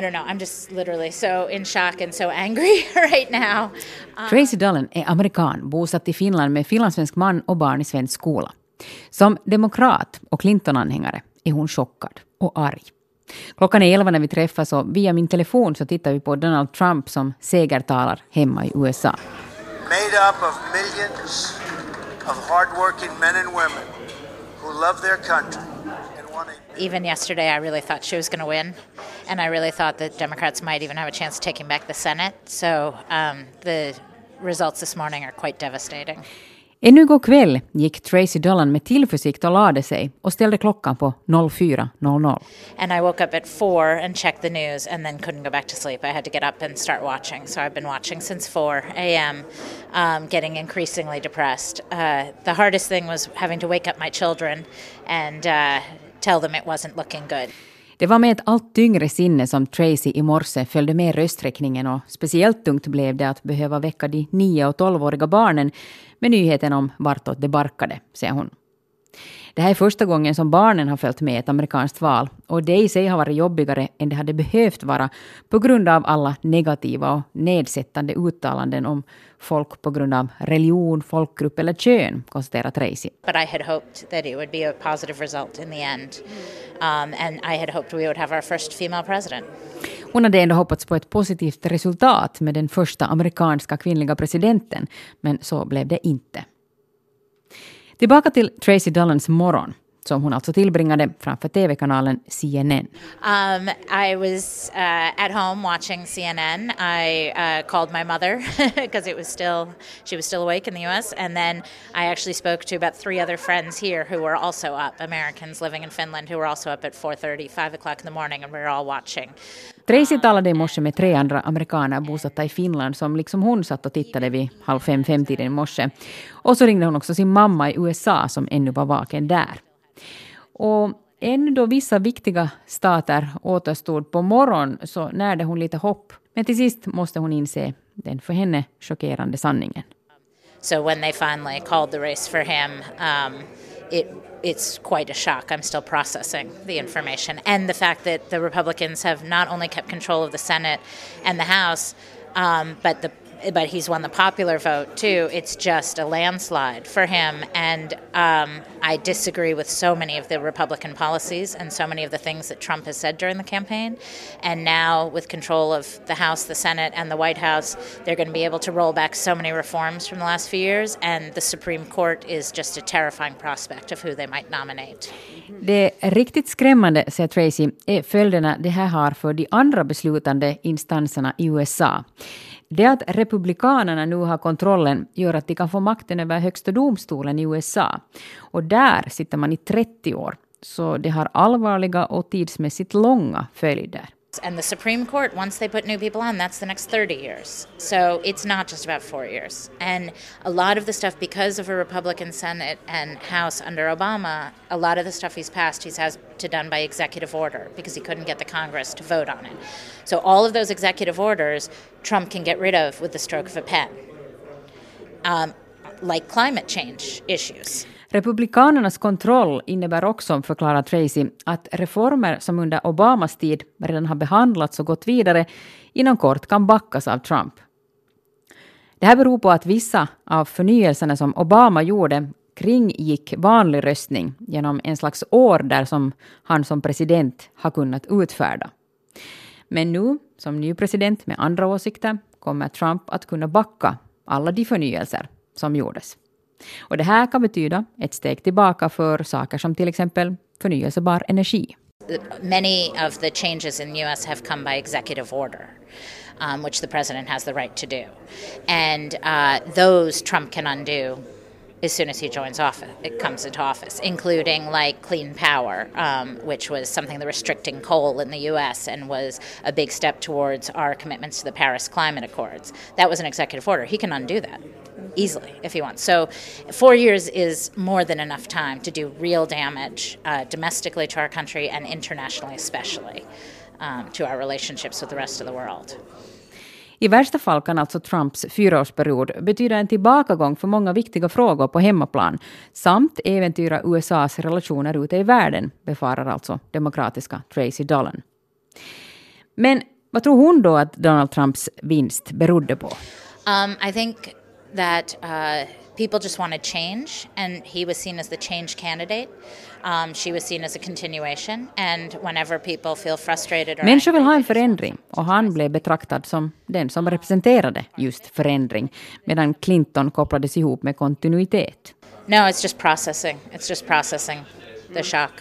I don't know, I'm just literally so in shock and so angry right now. Um, Tracy Dullen är amerikan, bosatt i Finland med finlandssvensk man och barn i svensk skola. Som demokrat och Clinton-anhängare är hon chockad och arg. Klockan är elva när vi träffas och via min telefon så tittar vi på Donald Trump som segertalar hemma i USA. Made up of millions of hardworking men and women who love their country even yesterday, I really thought she was going to win, and I really thought that Democrats might even have a chance of taking back the Senate. So um, the results this morning are quite devastating. Ännu igår kväll gick Tracy Dolan med tillförsikt och lade sig och ställde klockan på 04.00. And I woke up at 4 and checked the news and then couldn't go back to sleep. I had to get up and start watching. So I've been watching since 4 a.m., um, getting increasingly depressed. Uh, the hardest thing was having to wake up my children and uh, tell them it wasn't looking good. Det var med ett allt tyngre sinne som Tracy i morse följde med rösträkningen och speciellt tungt blev det att behöva väcka de 9 och 12-åriga barnen med nyheten om vartåt det barkade, säger hon. Det här är första gången som barnen har följt med ett amerikanskt val och det i sig har varit jobbigare än det hade behövt vara på grund av alla negativa och nedsättande uttalanden om folk på grund av religion, folkgrupp eller kön, konstaterar Tracy. But I had hoped that it would be a positive result in the end. Um, and I had hoped we would have our first female president. Hon hade ändå hoppats på ett positivt resultat med den första amerikanska kvinnliga presidenten, men så blev det inte. Tillbaka till Tracy Dullans morgon som hon alltså tillbringade framför TV-kanalen CNN. Um, I was uh, at home watching CNN. I uh, called my mother because it was still she was still awake in the U.S. And then I actually spoke to about three other friends here who were also up, Americans living in Finland who were also up at 4:30, 5 o'clock in the morning, and we were all watching. Tracy talade i morse med tre andra amerikaner bosatta i Finland som liksom hon satt och tittade vid halv fem, femtiden i morse. Och så ringde hon också sin mamma i USA som ännu var vaken där. Och ännu då vissa viktiga stater återstod på morgon så närde hon lite hopp. Men till sist måste hon inse den för henne chockerande sanningen. So when they finally called the race for him um, it it's quite a shock. I'm still processing the information and the fact that the Republicans have not only kept control of the Senate and the House, um, but the but he's won the popular vote too. It's just a landslide for him. And um, I disagree with so many of the Republican policies and so many of the things that Trump has said during the campaign. And now, with control of the House, the Senate, and the White House, they're going to be able to roll back so many reforms from the last few years. And the Supreme Court is just a terrifying prospect of who they might nominate. Det riktigt skrämmande, säger Tracy, är följderna det här har för de andra beslutande instanserna i USA. Det att republikanerna nu har kontrollen gör att de kan få makten över högsta domstolen i USA. Och där sitter man i 30 år. Så det har allvarliga och tidsmässigt långa följder. And the Supreme Court, once they put new people on, that's the next 30 years. So it's not just about four years. And a lot of the stuff, because of a Republican Senate and House under Obama, a lot of the stuff he's passed, he's has to done by executive order because he couldn't get the Congress to vote on it. So all of those executive orders, Trump can get rid of with the stroke of a pen. Um, like climate change issues. Republikanernas kontroll innebär också, förklarar Tracy, att reformer som under Obamas tid redan har behandlats och gått vidare inom kort kan backas av Trump. Det här beror på att vissa av förnyelserna som Obama gjorde kringgick vanlig röstning genom en slags order som han som president har kunnat utfärda. Men nu, som ny president med andra åsikter, kommer Trump att kunna backa alla de förnyelser som gjordes. Och det här kan betyda ett steg tillbaka för saker som till exempel förnyelsebar energi. Many of the changes in the US have come by executive order. Um, which the president has the right to do. And uh, those Trump can undo as soon as he joins office, it comes into office, including like clean power, um, which was something that restricting coal in the U.S. and was a big step towards our commitments to the Paris Climate Accords. That was an executive order. He can undo that easily if he wants. So, four years is more than enough time to do real damage uh, domestically to our country and internationally, especially um, to our relationships with the rest of the world. I värsta fall kan alltså Trumps fyraårsperiod betyda en tillbakagång för många viktiga frågor på hemmaplan samt äventyra USAs relationer ute i världen, befarar alltså demokratiska Tracy Dolan. Men vad tror hon då att Donald Trumps vinst berodde på? Um, I think that uh, people just wanted change, and he was seen as the change candidate. Um, she was seen as a continuation, and whenever people feel frustrated or Människor vill ha en förändring och han blev betraktad som den som representerade just förändring medan Clinton kopplades ihop med kontinuitet. No, it's just processing. It's just processing the shock.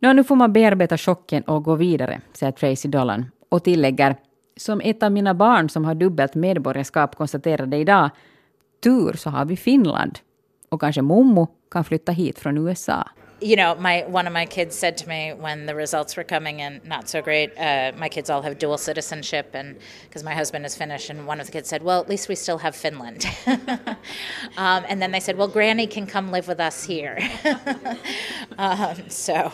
Nå, nu får man bearbeta chocken och gå vidare, säger Tracy Dolan och tillägger som ett av mina barn som har dubbelt medborgarskap konstaterade idag, tur så har vi Finland. Och kanske mommo kan flytta hit från USA. You know, my one of my kids said to me when the results were coming in, not so great. Uh, my kids all have dual citizenship, and because my husband is Finnish, and one of the kids said, "Well, at least we still have Finland." um, and then they said, "Well, Granny can come live with us here." um, so,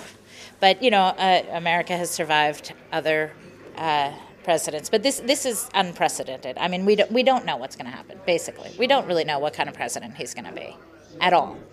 but you know, uh, America has survived other uh, presidents, but this this is unprecedented. I mean, we don't we don't know what's going to happen. Basically, we don't really know what kind of president he's going to be at all.